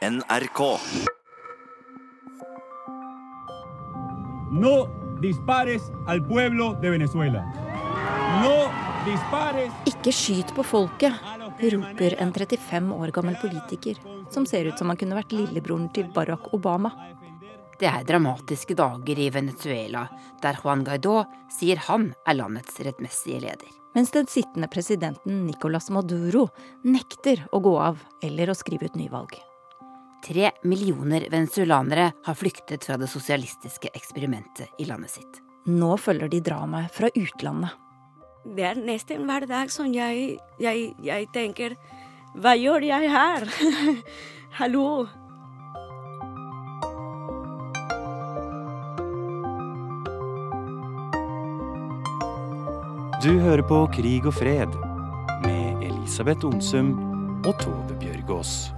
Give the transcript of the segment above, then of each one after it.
NRK. No dispares al pueblo de Venezuela. No dispares Ikke skyt på folket, roper en 35 år gammel politiker som ser ut som han kunne vært lillebroren til Barack Obama. Det er dramatiske dager i Venezuela, der Juan Guaidó sier han er landets rettmessige leder. Mens den sittende presidenten Nicolas Maduro nekter å gå av eller å skrive ut nyvalg. Tre millioner venezuelanere har flyktet fra det sosialistiske eksperimentet i landet sitt. Nå følger de dramaet fra utlandet. Det er nesten hver dag som jeg, jeg, jeg tenker Hva gjør jeg her? Hallo? Du hører på Krig og fred med Elisabeth Onsum og Tove Bjørgaas.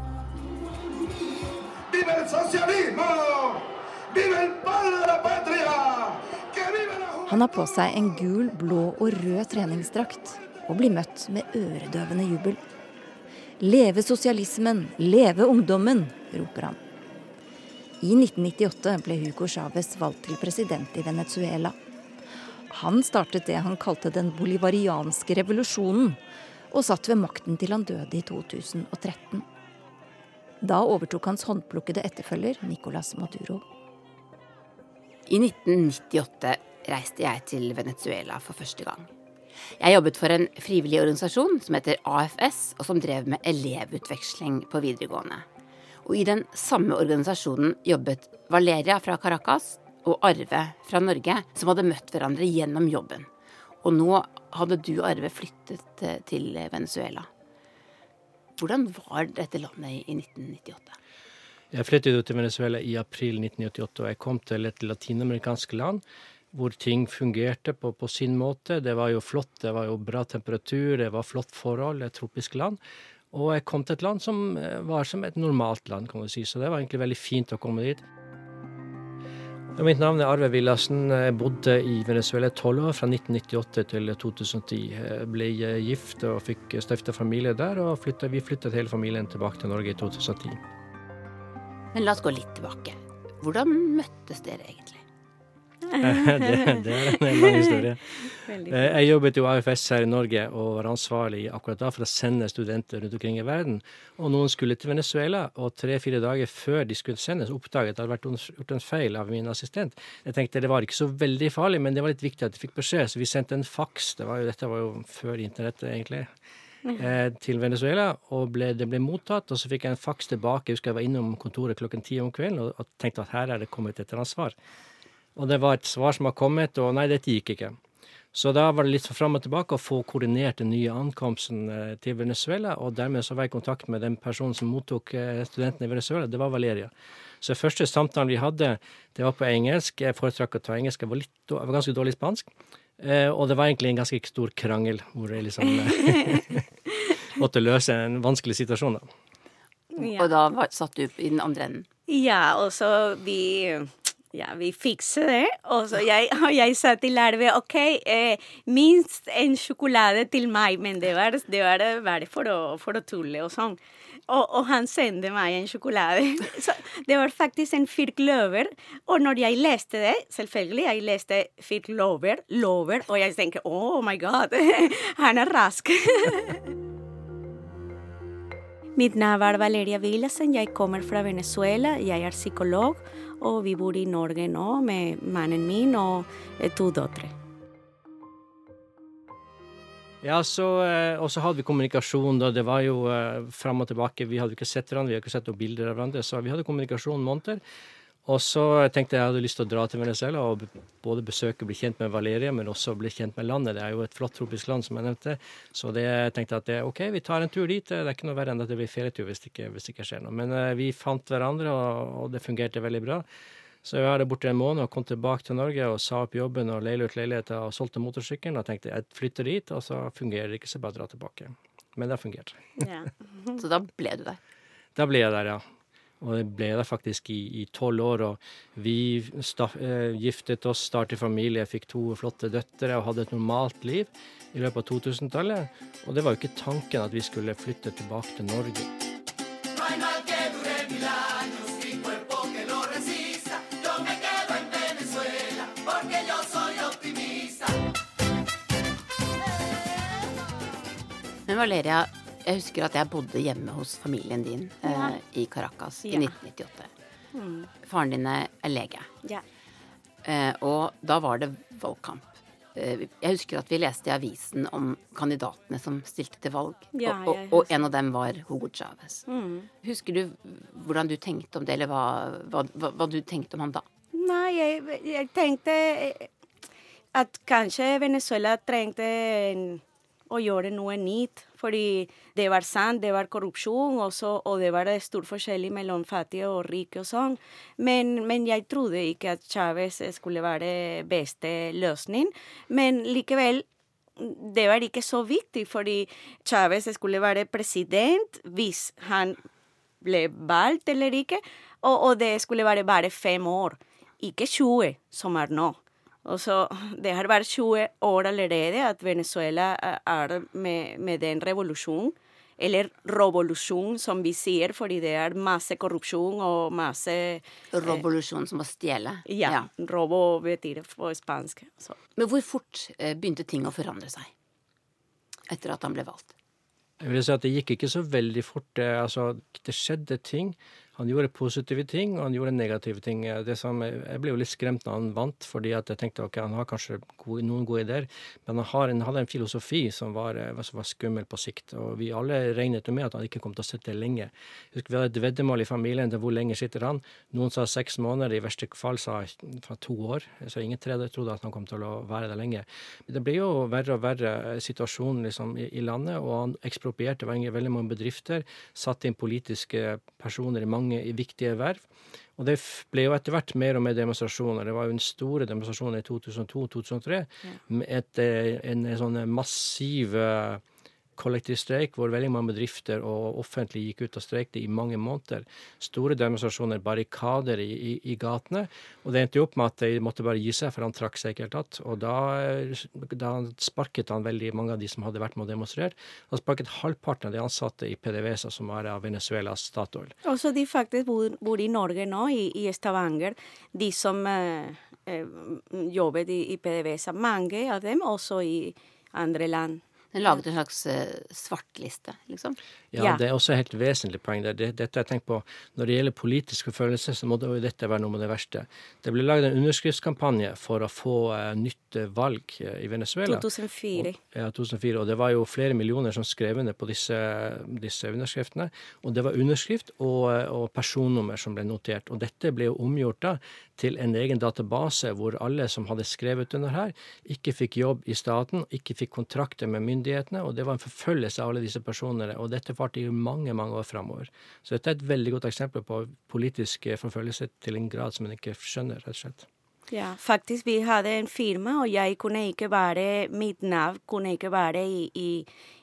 ¡Viva el socialismo! ¡Viva el padre de la patria! Han har på seg en gul, blå og rød treningsdrakt og blir møtt med øredøvende jubel. Leve sosialismen, leve ungdommen, roper han. I 1998 ble Hugo Chávez valgt til president i Venezuela. Han startet det han kalte den bolivarianske revolusjonen, og satt ved makten til han døde i 2013. Da overtok hans håndplukkede etterfølger Nicolas Maduro. I 1998 reiste jeg til Venezuela for første gang. Jeg jobbet for en frivillig organisasjon som heter AFS, og som drev med elevutveksling på videregående. Og i den samme organisasjonen jobbet Valeria fra Caracas og Arve fra Norge, som hadde møtt hverandre gjennom jobben. Og nå hadde du, Arve, flyttet eh, til Venezuela. Hvordan var dette landet i 1998? Jeg flyttet ut til Venezuela i april 1998, og jeg kom til et latinamerikansk land hvor ting fungerte på, på, sin måte. Det var jo flott, det var jo bra temperatur, det var flott forhold, et tropisk land. Og jeg kom til et land som eh, var som et normalt land, kan man si. Så det var egentlig veldig fint å komme dit. Mitt navn er Arve Villassen. Jeg bodde i Venezuela i tolv år, fra 1998 til 2010. Jeg ble gift og fikk stifta familie der, og flyttet, vi flyttet hele familien tilbake til Norge i 2010. Men la oss gå litt tilbake. Hvordan møttes dere egentlig? det, det, er en lang historie. Jeg jobbet jo AFS her i Norge og var ansvarlig akkurat da for å sende studenter rundt omkring i verden. Og noen skulle til Venezuela, og tre-fire dager før de skulle sendes, oppdaget at det hadde vært gjort en feil av min assistent. Jeg tenkte det var ikke så veldig farlig, men det var litt viktig at de fikk beskjed, så vi sendte en faks. Det var jo, dette var jo før internettet, egentlig. Eh, til Venezuela, og ble, det ble mottatt. Og så fikk jeg en faks tilbake. Jeg husker jeg var innom kontoret klokken ti om kvelden og, og tenkte at her er det kommet et eller annet svar. Og det var et svar som har kommet, og nei, dette gikk ikke. Så da var det litt fram og tilbake å få koordinert den nye ankomsten eh, til Venezuela, og dermed så var jeg i kontakt med den personen som mottok eh, studentene i Venezuela. Det var Valeria. Så første samtalen vi hadde, det var på engelsk. Jeg foretrakk å ta engelsk. Jeg var, litt, jeg var ganske dårlig spansk. Eh, og det var egentlig en ganske stor krangel, hvor jeg liksom måtte løse en vanskelig situasjon. da. Ja. Og da satt du i den andre enden? Ja, og så vi ja, vi fikser det. Og så jeg, jeg sa til Arve OK, eh, minst en sjokolade til meg. Men det var, det var bare for å, for å tulle og sånn. Og, og, han sendte meg en sjokolade. Så det var faktisk en firkløver. Og når jeg leste det, selvfølgelig, jeg leste firkløver, lover, og jeg tenker oh my god, han er rask. Mitt navn er Valeria Villasen, jeg kommer fra Venezuela, jeg er psykolog, og vi bor i Norge nå med mannen min og to døtre. Ja, så, Og så hadde vi kommunikasjon, da. Det var jo uh, fram og tilbake. Vi hadde ikke sett hverandre, vi hadde ikke sett noen bilder av hverandre, så vi hadde kommunikasjon måneder. Og så tenkte jeg jeg hadde lyst til å dra til Venezuela og både besøke og bli kjent med Valeria, men også bli kjent med landet. Det er jo et flott tropisk land, som jeg nevnte. Så det tenkte jeg at det, OK, vi tar en tur dit. Det er ikke noe verre enn at det blir ferietur hvis det ikke, hvis det ikke skjer noe. Men uh, vi fant hverandre, og, og, det fungerte veldig bra. Så jeg var der borte en måned og kom tilbake til Norge og sa opp jobben og leide ut leiligheter og solgte motorsykkelen. Og tenkte jeg flytter dit, og så fungerer det ikke, så bare dra tilbake. Men det har fungert. Ja. så da ble du der? Da ble jeg der, ja. Og det ble det faktisk i tolv år. Og vi staf, eh, giftet oss, startet familie, fikk to flotte døtre og hadde et normalt liv i løpet av 2000-tallet. Og det var jo ikke tanken at vi skulle flytte tilbake til Norge. Men Valeria, jeg husker at jeg bodde hjemme hos familien din Ja. uh, i Caracas Ja. i 1998. Faren din er lege, Ja. Uh, og da var det valgkamp. Uh, jeg husker at vi leste i avisen om kandidatene som stilte til valg, Ja, og, og, og en av dem var Hugo Chávez. Husker du hvordan du tenkte om det, eller hva, hva, hva, hva du tenkte om han da? Nei, jeg, jeg tenkte eh, at kanskje Venezuela trengte en, å gjøre noe nytt. Fordi det var sant, det var korrupsjon, også, og det var stor forskjell mellom fattige og rike og sånn. Men, men jeg trodde ikke at Chávez skulle være beste løsning. Men likevel det var ikke så viktig, fordi Chávez skulle være president hvis han ble valgt eller ikke, og, og det skulle være bare fem år, ikke 20, som er nå. Og så, det har vært 20 år allerede at Venezuela eh, er med, med den revolusjonen, eller revolusjon, som vi sier, fordi det er masse korrupsjon og masse Revolusjon som å stjele? Ja, robo betyr på spansk. Så. Men hvor fort eh, begynte ting å forandre seg etter at han ble valgt? Jeg vil si at Det gikk ikke så veldig fort. Altså, det skjedde ting. Han gjorde positive ting, og han gjorde negative ting. Som, jeg ble jo litt skremt når han vant, fordi jeg tenkte ok, han har kanskje gode, noen gode ideer, men han har en, hadde en filosofi som var, eh, som var skummel på sikt. Og vi alle regnet jo med at han ikke kom til å sitte lenge. Husker Vi hadde et veddemål i familien til hvor lenge sitter han. Noen sa seks måneder, i verste fall sa fra to år. Så ingen tredje trodde at han kom til å være der lenge. Det ble jo verre og verre situasjon situasjonen liksom, i, i landet, og han eksproprierte veldig mange bedrifter, satte inn politiske personer i mange i viktige verv. Og det ble jo etter hvert mer og mer demonstrasjoner. Det var jo en store demonstrasjon i 2002-2003 med et, eh, en, en sånn massiv kollektiv streik hvor veldig mange bedrifter og offentlig gikk ut og streikte i mange måneder. Store demonstrasjoner, barrikader i, i, i gatene. Og det endte jo opp med at de måtte bare gi seg, for han trakk seg ikke helt tatt. Og da, da sparket han veldig mange av de som hadde vært med å demonstrere. Han sparket halvparten av de ansatte i PDVSA, som er av Venezuelas Statoil. Også de faktisk bor, bor i Norge nå, i, i Stavanger. De som eh, jobbet i, i PDVSA. Mange av dem også i andre land. Den laget en slags eh, svartliste, liksom. Ja, Ja. det er også et helt vesentlig poeng. der. Det, dette har jeg tenkt på, Når det gjelder politiske følelser, så må det, dette være noe av det verste. Det ble laget en underskriftskampanje for å få uh, nytt eh, valg i Venezuela. 2004. Og, ja, 2004. Og det var jo flere millioner som skrev under på disse, disse underskriftene. Og det var underskrift og, og personnummer som ble notert. Og dette ble jo omgjort da til en egen database hvor alle som hadde skrevet under her, ikke fikk jobb i staten, ikke fikk kontrakter med myndighetene, og det var en forfølgelse av alle disse personene. Og dette varte i mange, mange år framover. Så dette er et veldig godt eksempel på politisk forfølgelse til en grad som en ikke skjønner, rett og slett. Ja, faktisk vi hadde en firma, og jeg kunne ikke være, mitt navn kunne ikke være i, i,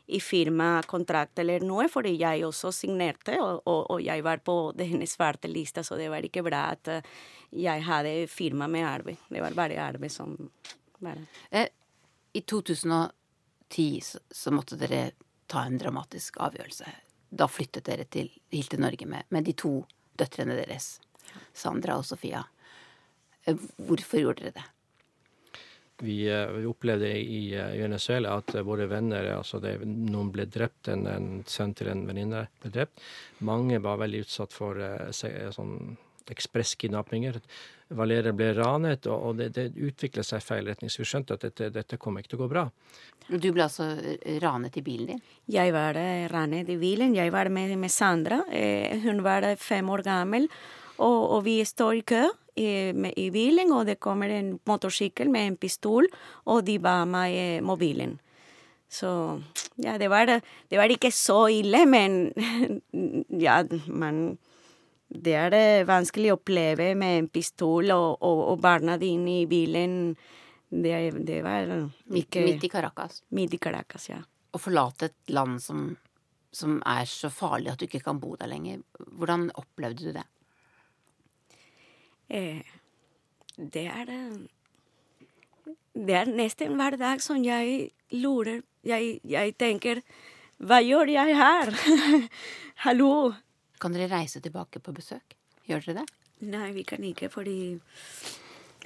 i firmakontrakt eller noe, fordi jeg også signerte, og, og, og jeg var på den svarte lista, så det var ikke bra at eh, jeg hadde firma med arbeid. Det var bare arbeid som bare Eh, I 2010 så, så måtte dere ta en dramatisk avgjørelse. Da flyttet dere til, til Norge med, med de to døtrene deres, Sandra og Sofia. Eh, Hvorfor gjorde dere det? Vi, eh, vi opplevde i eh, Venezuela at våre venner altså det, Noen ble drept, en, en sønn til en venninne ble drept. Mange var veldig utsatt for sånn ekspresskidnappinger. Valeria ble ranet, og, og det, det utviklet seg i feil retning. Så vi skjønte at dette, dette kom ikke til å gå bra. Du ble altså ranet i bilen din. Jeg var ranet i bilen. Jeg var med, med Sandra. Eh, hun var fem år gammel. Og, og vi står i kø i, med, i bilen, og det kommer en motorsykkel med en pistol, og de ba meg eh, mobilen. Så ja, det var, det var ikke så ille, men ja, man Det er det vanskelig å oppleve med en pistol og, og, og barna dine i bilen. Det, det var Midt, ikke midt i Caracas. midt i Caracas, ja. Å forlate et land som, som er så farlig at du ikke kan bo der lenger. Hvordan opplevde du det? Eh, det er Det er nesten hver dag som jeg lurer Jeg, jeg tenker Hva gjør jeg her? Hallo? Kan dere reise tilbake på besøk? Gjør dere det? Nei, vi kan ikke, fordi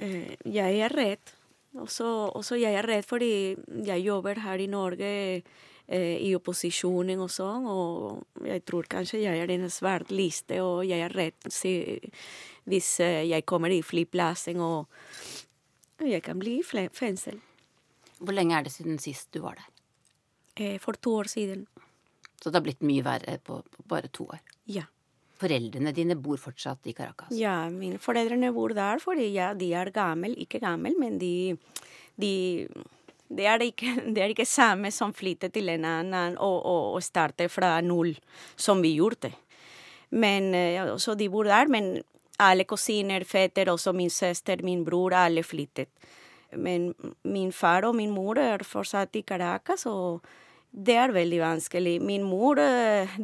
eh, jeg er redd. Også, også, jeg er redd fordi jeg jobber her i Norge eh, i opposisjonen og sånn. Og jeg tror kanskje jeg er i en svart liste, og jeg er redd si, hvis eh, jeg kommer i flyplassen og jeg kan bli i fengsel. Hvor lenge er det siden sist du var der? Eh, for to år siden. Så det har blitt mye verre på, på bare to år? Ja. Foreldrene dine bor fortsatt i Caracas? Ja, mine foreldrene bor der fordi ja, de er gamle, ikke gamle, men de, de det er ikke, det er ikke samme som flytte til en annen og, og, og starte fra null, som vi gjorde. Men, så de bor der, men alle kusiner, fetter, også min søster, min bror, alle flyttet. Men min far og min mor er fortsatt i Caracas, og det er veldig vanskelig. Min mor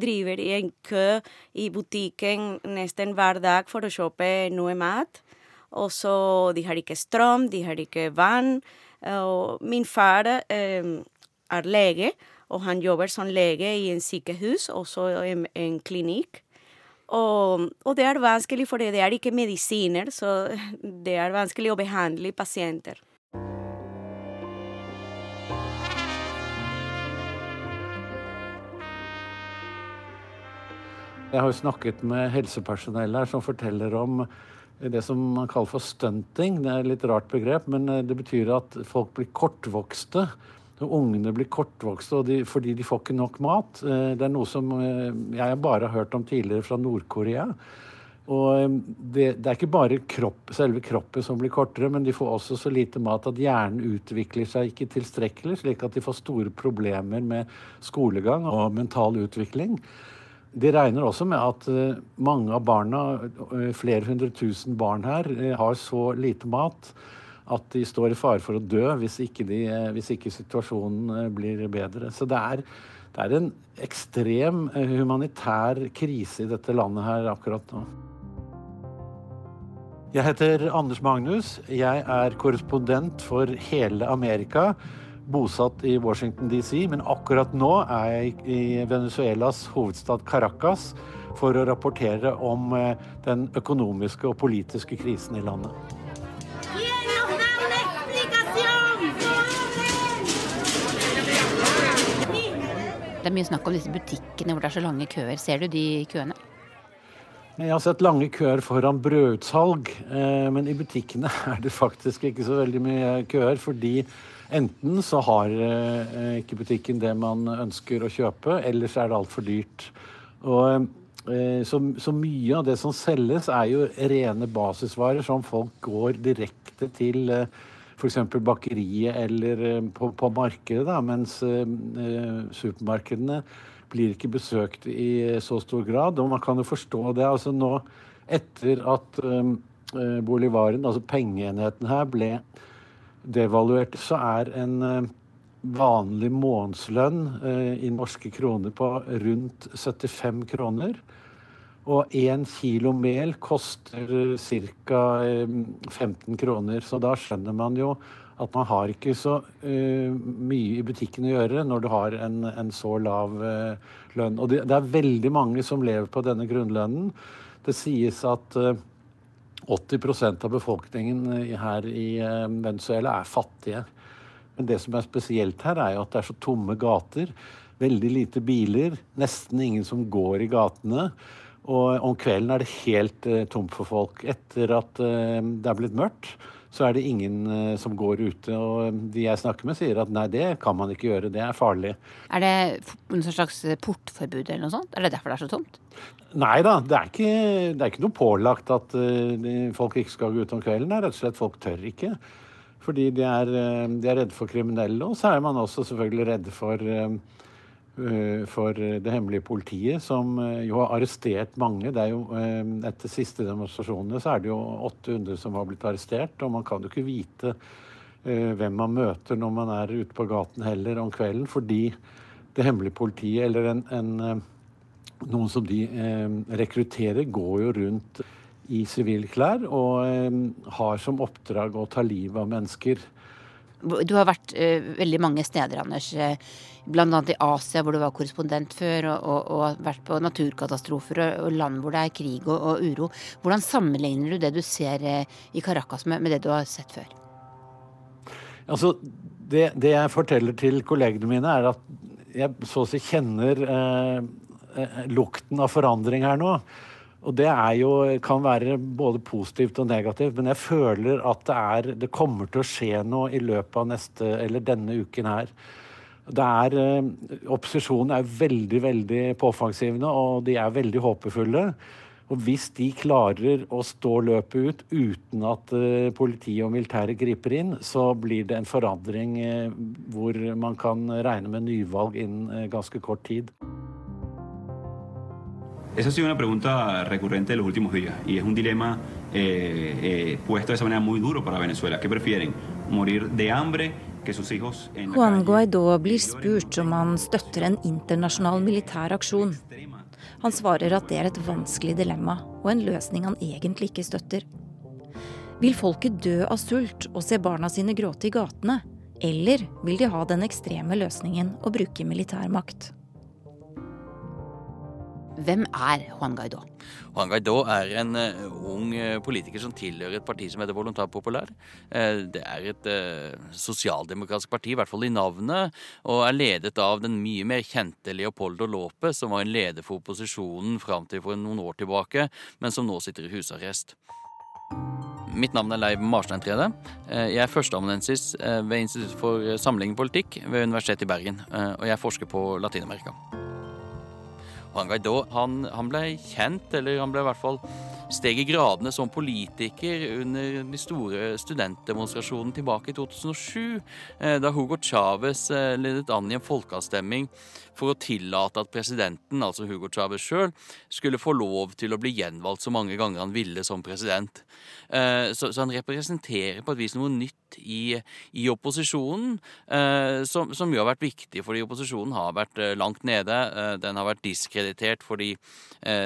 driver i en kø i butikken nesten hver dag for å kjøpe noe mat. Og så de har ikke strøm, de har ikke vann. Og min far eh, er lege, og han jobber som lege i en sykehus, også en, en klinikk. Og, og, det er vanskelig, for det er ikke medisiner, så det er vanskelig å behandle pasienter. Jeg har jo snakket med helsepersonell her som forteller om det som man kaller for stunting. Det er et litt rart begrep, men det betyr at folk blir kortvokste. Ungene blir kortvokste de, fordi de får ikke nok mat. Eh, det er noe som eh, jeg bare har hørt om tidligere fra Nord-Korea. Og det, det, er ikke bare kropp, selve kroppen som blir kortere, men de får også så lite mat at hjernen utvikler seg ikke tilstrekkelig, slik at de får store problemer med skolegang og mental utvikling. De regner også med at eh, mange av barna, eh, flere hundre tusen barn her, eh, har så lite mat at de står i fare for å dø hvis ikke, de, hvis ikke situasjonen blir bedre. Så det er, det er, en ekstrem humanitær krise i dette landet her akkurat nå. Jeg heter Anders Magnus. Jeg er korrespondent for hele Amerika bosatt i Washington DC, men akkurat nå er jeg i Venezuelas hovedstad Caracas for å rapportere om eh, den økonomiske og politiske krisen i landet. Det er mye snakk om disse butikkene hvor det er så lange køer. Ser du de køene? Jeg har sett lange køer foran brødutsalg, eh, men i butikkene er det faktisk ikke så veldig mye køer. fordi Enten så har eh, ikke butikken det man ønsker å kjøpe, eller så er det altfor dyrt. Og eh, så, så, mye av det som selges, er jo rene basisvarer som folk går direkte til eh, f.eks. bakeriet eller eh, på, på markedet, da, mens eh, supermarkedene blir ikke besøkt i så stor grad. Og man kan jo forstå det. altså nå etter at eh, bolivaren, altså pengeenheten her, ble devaluert, så er en eh, vanlig månedslønn eh, i norske kroner på rundt 75 kroner. Og én kilo mel koster ca. 15 kroner. Så da skjønner man jo at man har ikke så uh, mye i butikken å gjøre når du har en, en så lav uh, lønn. Og det, det, er veldig mange som lever på denne grunnlønnen. Det sies at uh, 80% av befolkningen eh, her i eh, Venezuela er fattige. Men det som er spesielt her, er jo at det er så tomme gater. Veldig lite biler. Nesten ingen som går i gatene. Og om kvelden er det helt uh, tomt for folk. Etter at uh, det er blitt mørkt, så er det ingen uh, som går ute. Og de jeg snakker med, sier at nei, det kan man ikke gjøre. Det er farlig. Er det noe slags portforbud eller noe sånt? Er det derfor det er så tomt? Nei da, det er, ikke, det er ikke, noe pålagt at uh, folk ikke skal gå ut om kvelden. Det er rett og slett folk tør ikke. Fordi de er, uh, de er redde for kriminelle. Og så er man også selvfølgelig redde for, uh, for det hemmelige politiet, som jo har arrestert mange. Det er jo, etter siste demonstrasjonene så er det jo 800 som har blitt arrestert. Og man kan jo ikke vite hvem man møter når man er ute på gaten heller om kvelden, fordi det hemmelige politiet eller en, en noen som de eh, rekrutterer, går jo rundt i sivilklær og eh, har som oppdrag å ta livet av mennesker. Du har vært uh, veldig mange steder, Anders. Bl.a. i Asia, hvor du var korrespondent før, og, og, og vært på naturkatastrofer og, og, land hvor det er krig og, uro. Hvordan sammenligner du det du ser uh, i Caracas med, med, det du har sett før? Altså, det, det jeg forteller til kollegene mine, er at jeg så å si kjenner eh, eh, lukten av forandring her nå. Og det jo, kan være både positivt og negativt, men jeg føler at det, er, det kommer til å skje noe i løpet av neste, eller denne uken her. Er, eh, opposisjonen er veldig veldig påfangsgivende, og de er veldig håpefulle. Og hvis de klarer å stå løpet ut uten at uh, politiet og militæret griper inn, så blir det en forandring uh, hvor man kan regne med nyvalg innen ganske kort tid. Esa ha sido una pregunta recurrente de los últimos días y es un dilema eh, eh, puesto de esa manera muy duro para Venezuela. ¿Qué prefieren? ¿Morir de hambre? Juan Guaidó blir spurt om han støtter en internasjonal militær aksjon. Han svarer at det er et vanskelig dilemma, og en løsning han egentlig ikke støtter. Vil folket dø av sult og se barna sine gråte i gatene? Eller vil de ha den ekstreme løsningen å bruke militærmakt? Hvem er Juan Guaidó? Juan Guaidó er en uh, ung uh, politiker som tilhører et parti som heter Voluntar Popular. Uh, det er et sosialdemokratisk parti, i hvert fall i navnet, og er ledet av den mye mer kjente Leopoldo Lope, som var en leder for opposisjonen fram til for noen år tilbake, men som nå sitter i husarrest. Mitt navn er Leiv Marsteintrede. Jeg er førsteamanuensis ved Institutt for sammenligning politikk ved Universitetet i Bergen, og jeg forsker på Latin-Amerika. Juan han, han ble kjent, eller han ble i hvert fall steg i gradene som politiker under de store studentdemonstrasjonene tilbake i 2007, eh, da Hugo Chávez eh, ledet an i en folkeavstemning for å tillate at presidenten, altså Hugo Chávez sjøl, skulle få lov til å bli gjenvalgt så mange ganger han ville som president. Eh, så, han representerer på et vis noe nytt i, i opposisjonen, som, som, jo har vært viktig, fordi opposisjonen har vært langt nede. Den har vært diskreditert fordi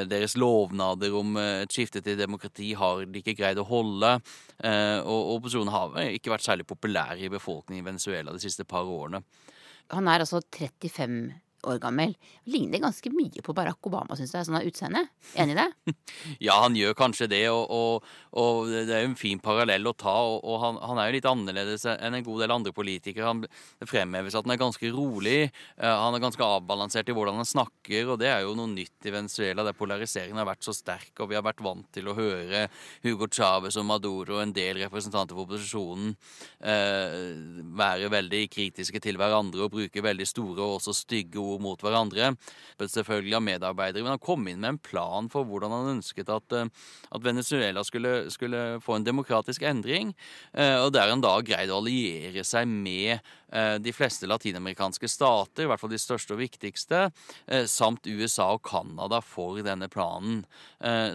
deres lovnader om et skifte til demokrati har de ikke greid å holde. Eh, og opposisjonen har ikke vært særlig populær i befolkningen i Venezuela de siste par årene. Han er altså 35 år gammel. Ligner ganske mye på Barack Obama, syns jeg, sånn av utseende. Enig i det? ja, han gjør kanskje det, og, og, og det er jo en fin parallell å ta. Og, og han, han, er jo litt annerledes enn en god del andre politikere. Han fremheves at han er ganske rolig. Eh, han er ganske avbalansert i hvordan han snakker, og det er jo noe nytt i Venezuela, der polariseringen har vært så sterk, og vi har vært vant til å høre Hugo Chávez og Maduro og en del representanter for opposisjonen eh, være veldig kritiske til hverandre og bruke veldig store og også stygge ord mot hverandre. Selvfølgelig av medarbeidere, men han kom inn med en plan for hvordan han ønsket at, eh, at Venezuela skulle, skulle, få en demokratisk endring, eh, og der han da greide å alliere seg med eh, de fleste latinamerikanske stater, i hvert fall de største og viktigste, samt USA og Canada for denne planen.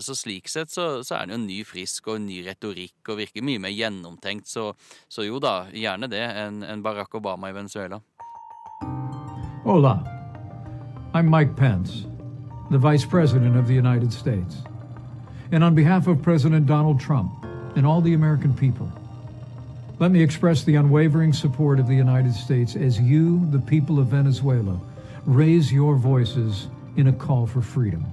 Så slik sett så, så er han jo ny frisk og ny retorikk og virker mye mer gjennomtenkt. Så, så jo da, gjerne det, enn en Barack Obama i Venezuela. Hola. I'm Mike Pence, the Vice President of the United States. And on behalf of President Donald Trump and all the American people, let me express the unwavering support of the United States as you, the people of Venezuela, raise your voices in a call for freedom.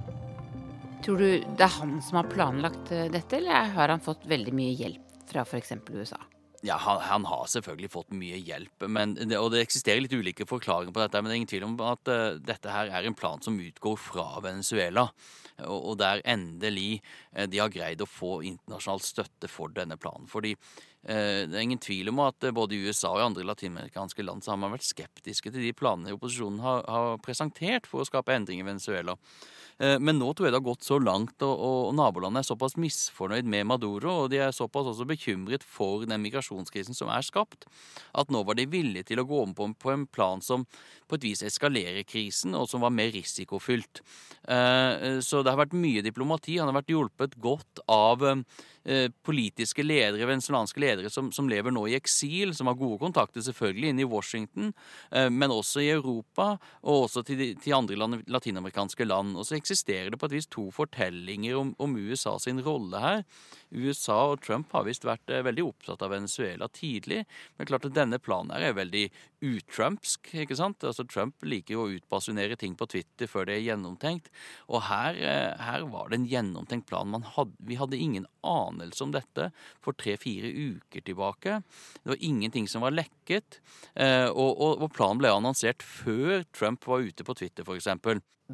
Tror du det er han som har planlagt eh, dette, eller har han fått veldig mye hjelp fra f.eks. USA? Ja, han, han, har selvfølgelig fått mye hjelp, men, og det eksisterer litt ulike forklaringer på dette. Men det er ingen tvil om at uh, dette her er en plan som utgår fra Venezuela. Og, og der endelig uh, de har greid å få internasjonal støtte for denne planen. Fordi det er ingen tvil om at både i USA og i andre latinamerikanske land så har man vært skeptiske til de planene opposisjonen har, har presentert for å skape endring i Venezuela. Eh, men nå tror jeg det har gått så langt, og, og nabolandet er såpass misfornøyd med Maduro, og de er såpass også bekymret for den migrasjonskrisen som er skapt, at nå var de villige til å gå om på, på en plan som på et vis eskalerer krisen, og som var mer risikofylt. Eh, så det har vært mye diplomati. Han har vært hjulpet godt av Eh, politiske ledere, venezuelanske ledere som, som, lever nå i eksil, som har gode kontakter selvfølgelig inne i Washington, eh, men også i Europa, og også til, til andre land, latinamerikanske land. Og så eksisterer det på et vis to fortellinger om, om USA sin rolle her. USA og Trump har visst vært eh, veldig opptatt av Venezuela tidlig, men klart at denne planen her er veldig utrumpsk. ikke sant? Altså Trump liker jo å utbasunere ting på Twitter før det er gjennomtenkt. Og her, eh, her var det en gjennomtenkt plan. Hadde, vi hadde ingen anelse om dette for tre-fire uker tilbake. Det var ingenting som var lekket. Eh, og, og, og planen ble annonsert før Trump var ute på Twitter, f.eks.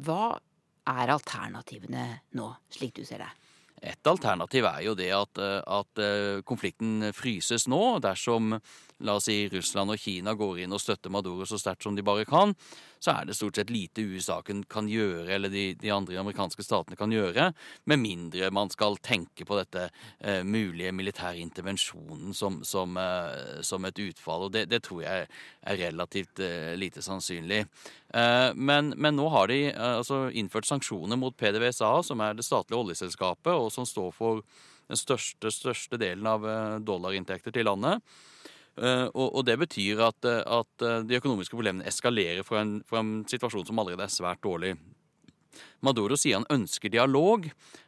Hva er alternativene nå, slik du ser det? Et alternativ er jo det at, at konflikten fryses nå, dersom la oss si Russland og Kina går inn og støtter Maduro så sterkt som de bare kan, så er det stort sett lite USA kan gjøre, eller de, de andre amerikanske statene kan gjøre, med mindre man skal tenke på dette eh, mulige militære intervensjonen som, som, eh, som, et utfall. Og det, det, tror jeg er relativt eh, lite sannsynlig. Eh, men, men, nå har de eh, altså innført sanksjoner mot PDVSA, som er det statlige oljeselskapet, og som står for den største, største delen av eh, dollarinntekter til landet. Eh, og, og, det betyr at, eh, at, eh, de økonomiske problemene eskalerer fra en, fra en, situasjon som allerede er svært dårlig. Maduro sier han ønsker dialog,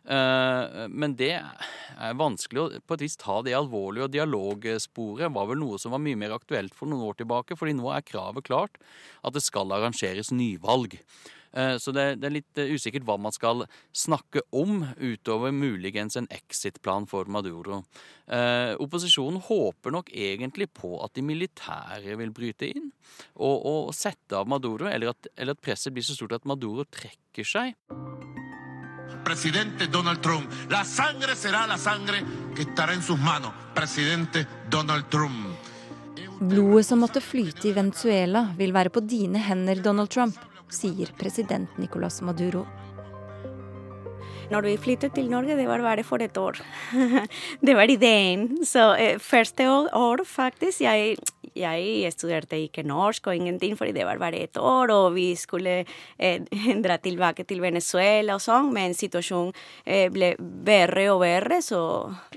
men det er vanskelig å på et vis ta det alvorlig. Og dialogsporet var vel noe som var mye mer aktuelt for noen år tilbake, fordi nå er kravet klart at det skal arrangeres nyvalg. Eh, så det, det, er litt eh, usikkert hva man skal snakke om, utover muligens en exit-plan for Maduro. Eh, opposisjonen håper nok egentlig på at de militære vil bryte inn og, og sette av Maduro, eller at, eller at presset blir så stort at Maduro trekker seg. Presidente Donald Trump. La sangre será la sangre que estará en sus manos. Presidente Donald Trump. Blodet som måtte flyte i Venezuela, vil være på dine hender, Donald Trump sier president Nicolas Maduro. Når vi flyttet til Norge, det var bare for et år. det var ideen. Så eh, første år, faktisk jeg, jeg studerte ikke norsk og ingenting, fordi det var bare et år, og vi skulle eh, dra tilbake til Venezuela og sånn, men situasjonen eh, ble verre og verre, så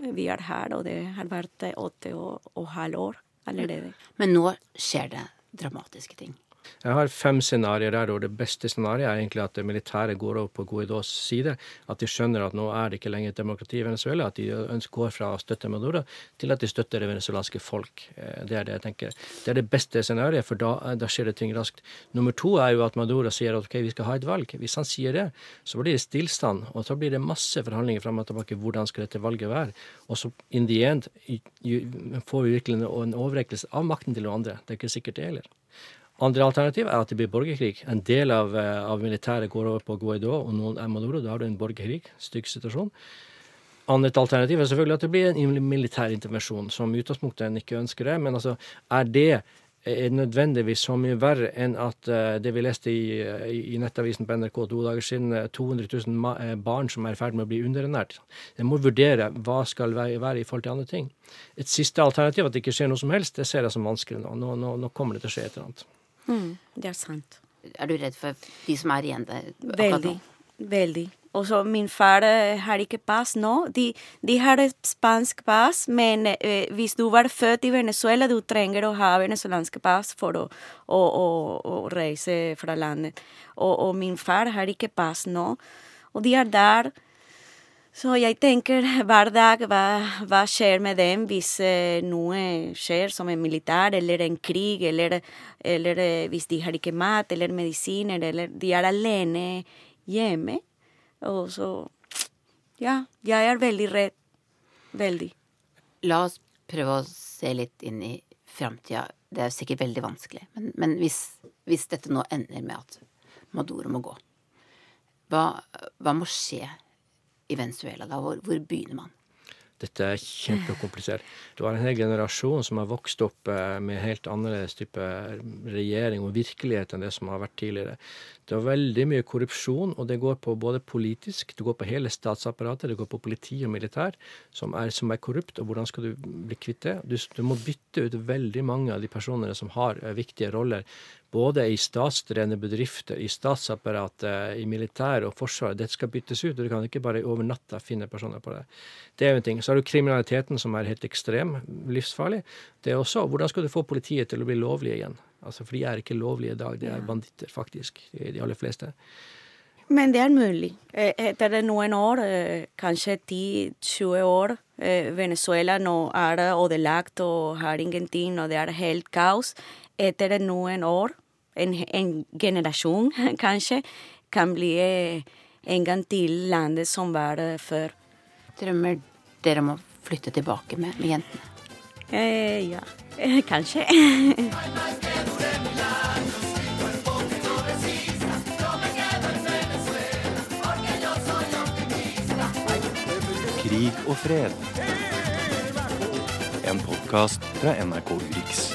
vi er her, og det har vært åtte og, og halvt år allerede. Men nå skjer det dramatiske ting. Jeg har fem scenarioer der, og det beste scenarioet er egentlig at det militære går over på Guaidos side. At de skjønner at nå er det ikke lenger et demokrati i Venezuela. At de ønsker går fra å støtte Maduro til at de støtter det venezuelanske folk. Eh, det er det jeg tenker. Det er det beste scenarioet, for da, da, skjer det ting raskt. Nummer to er jo at Maduro sier at ok, vi skal ha et valg. Hvis han sier det, så blir det stillstand. Og så blir det masse forhandlinger fram og tilbake. Hvordan skal dette valget være? Og så in the end får vi virkelig en overrekkelse av makten til noen andre. Det er ikke sikkert det heller. Andre alternativ er at det blir borgerkrig. En del av, eh, av militæret går over på Guaidó, og noen er Maduro. Da har du en borgerkrig. Stygg situasjon. Annet alternativ er selvfølgelig at det blir en militær intervensjon, som utgangspunktet en ikke ønsker det. Men altså, er det er nødvendigvis så mye verre enn at uh, det vi leste i, i, nettavisen på NRK to dager siden, 200 000 barn som er i ferd med å bli underernært. En må vurdere hva skal være, i forhold til andre ting. Et siste alternativ, at det ikke skjer noe som helst, det ser jeg som vanskelig nå. Nå, nå, nå kommer det til å skje et eller annet. Mm, det er sant. Er du redd for de som er igjen der? Veldig. Veldig. Og så min far eh, har ikke pass nå. De, de har et spansk pass, men eh, hvis du var født i Venezuela, du trenger å ha venezuelansk pass for å, å, å, å reise fra landet. Og, og, min far har ikke pass nå. Og de er der så jeg tenker hver dag hva, hva skjer med dem hvis noe skjer som en militær eller en krig, eller, eller hvis de har ikke mat eller medisiner, eller de er alene hjemme. Og så Ja, jeg er veldig redd. Veldig. La oss prøve å se litt inn i framtida. Det er sikkert veldig vanskelig. Men, men hvis, hvis, dette nå ender med at Maduro må gå, hva, hva må skje i Venezuela? da? Hvor, hvor begynner man? Dette er kjempekomplisert. Du har en hel generasjon som har vokst opp eh, med helt annerledes type regjering og virkelighet enn det som har vært tidligere. Det er veldig mye korrupsjon, og det går på både politisk, det går på hele statsapparatet, det går på politi og militær, som er, som er korrupt. Og hvordan skal du bli kvitt det? Du, du, må bytte ut veldig mange av de personene som har uh, viktige roller. Både i statsdrevne bedrifter, i statsapparatet, i militæret og forsvaret. Dette skal byttes ut, og du kan ikke bare over natta finne personer på det. Det er jo en ting. Så har du kriminaliteten, som er helt ekstrem, livsfarlig. Det er også hvordan skal du få politiet til å bli lovlige igjen? Altså, for de er ikke lovlige i dag. De er banditter, faktisk. De aller fleste. Men det er mulig. Eh, etter noen år, eh, kanskje 10-20 år, eh, Venezuela nå er ødelagt og har ingenting, og det er helt kaos. etter noen år, en, en generasjon kanskje, kan bli eh, en gang til landet som var det før. Drømmer dere om å flytte tilbake med, med jentene? Eh, ja, kanskje. Krig og fred. En podkast fra NRK Urix.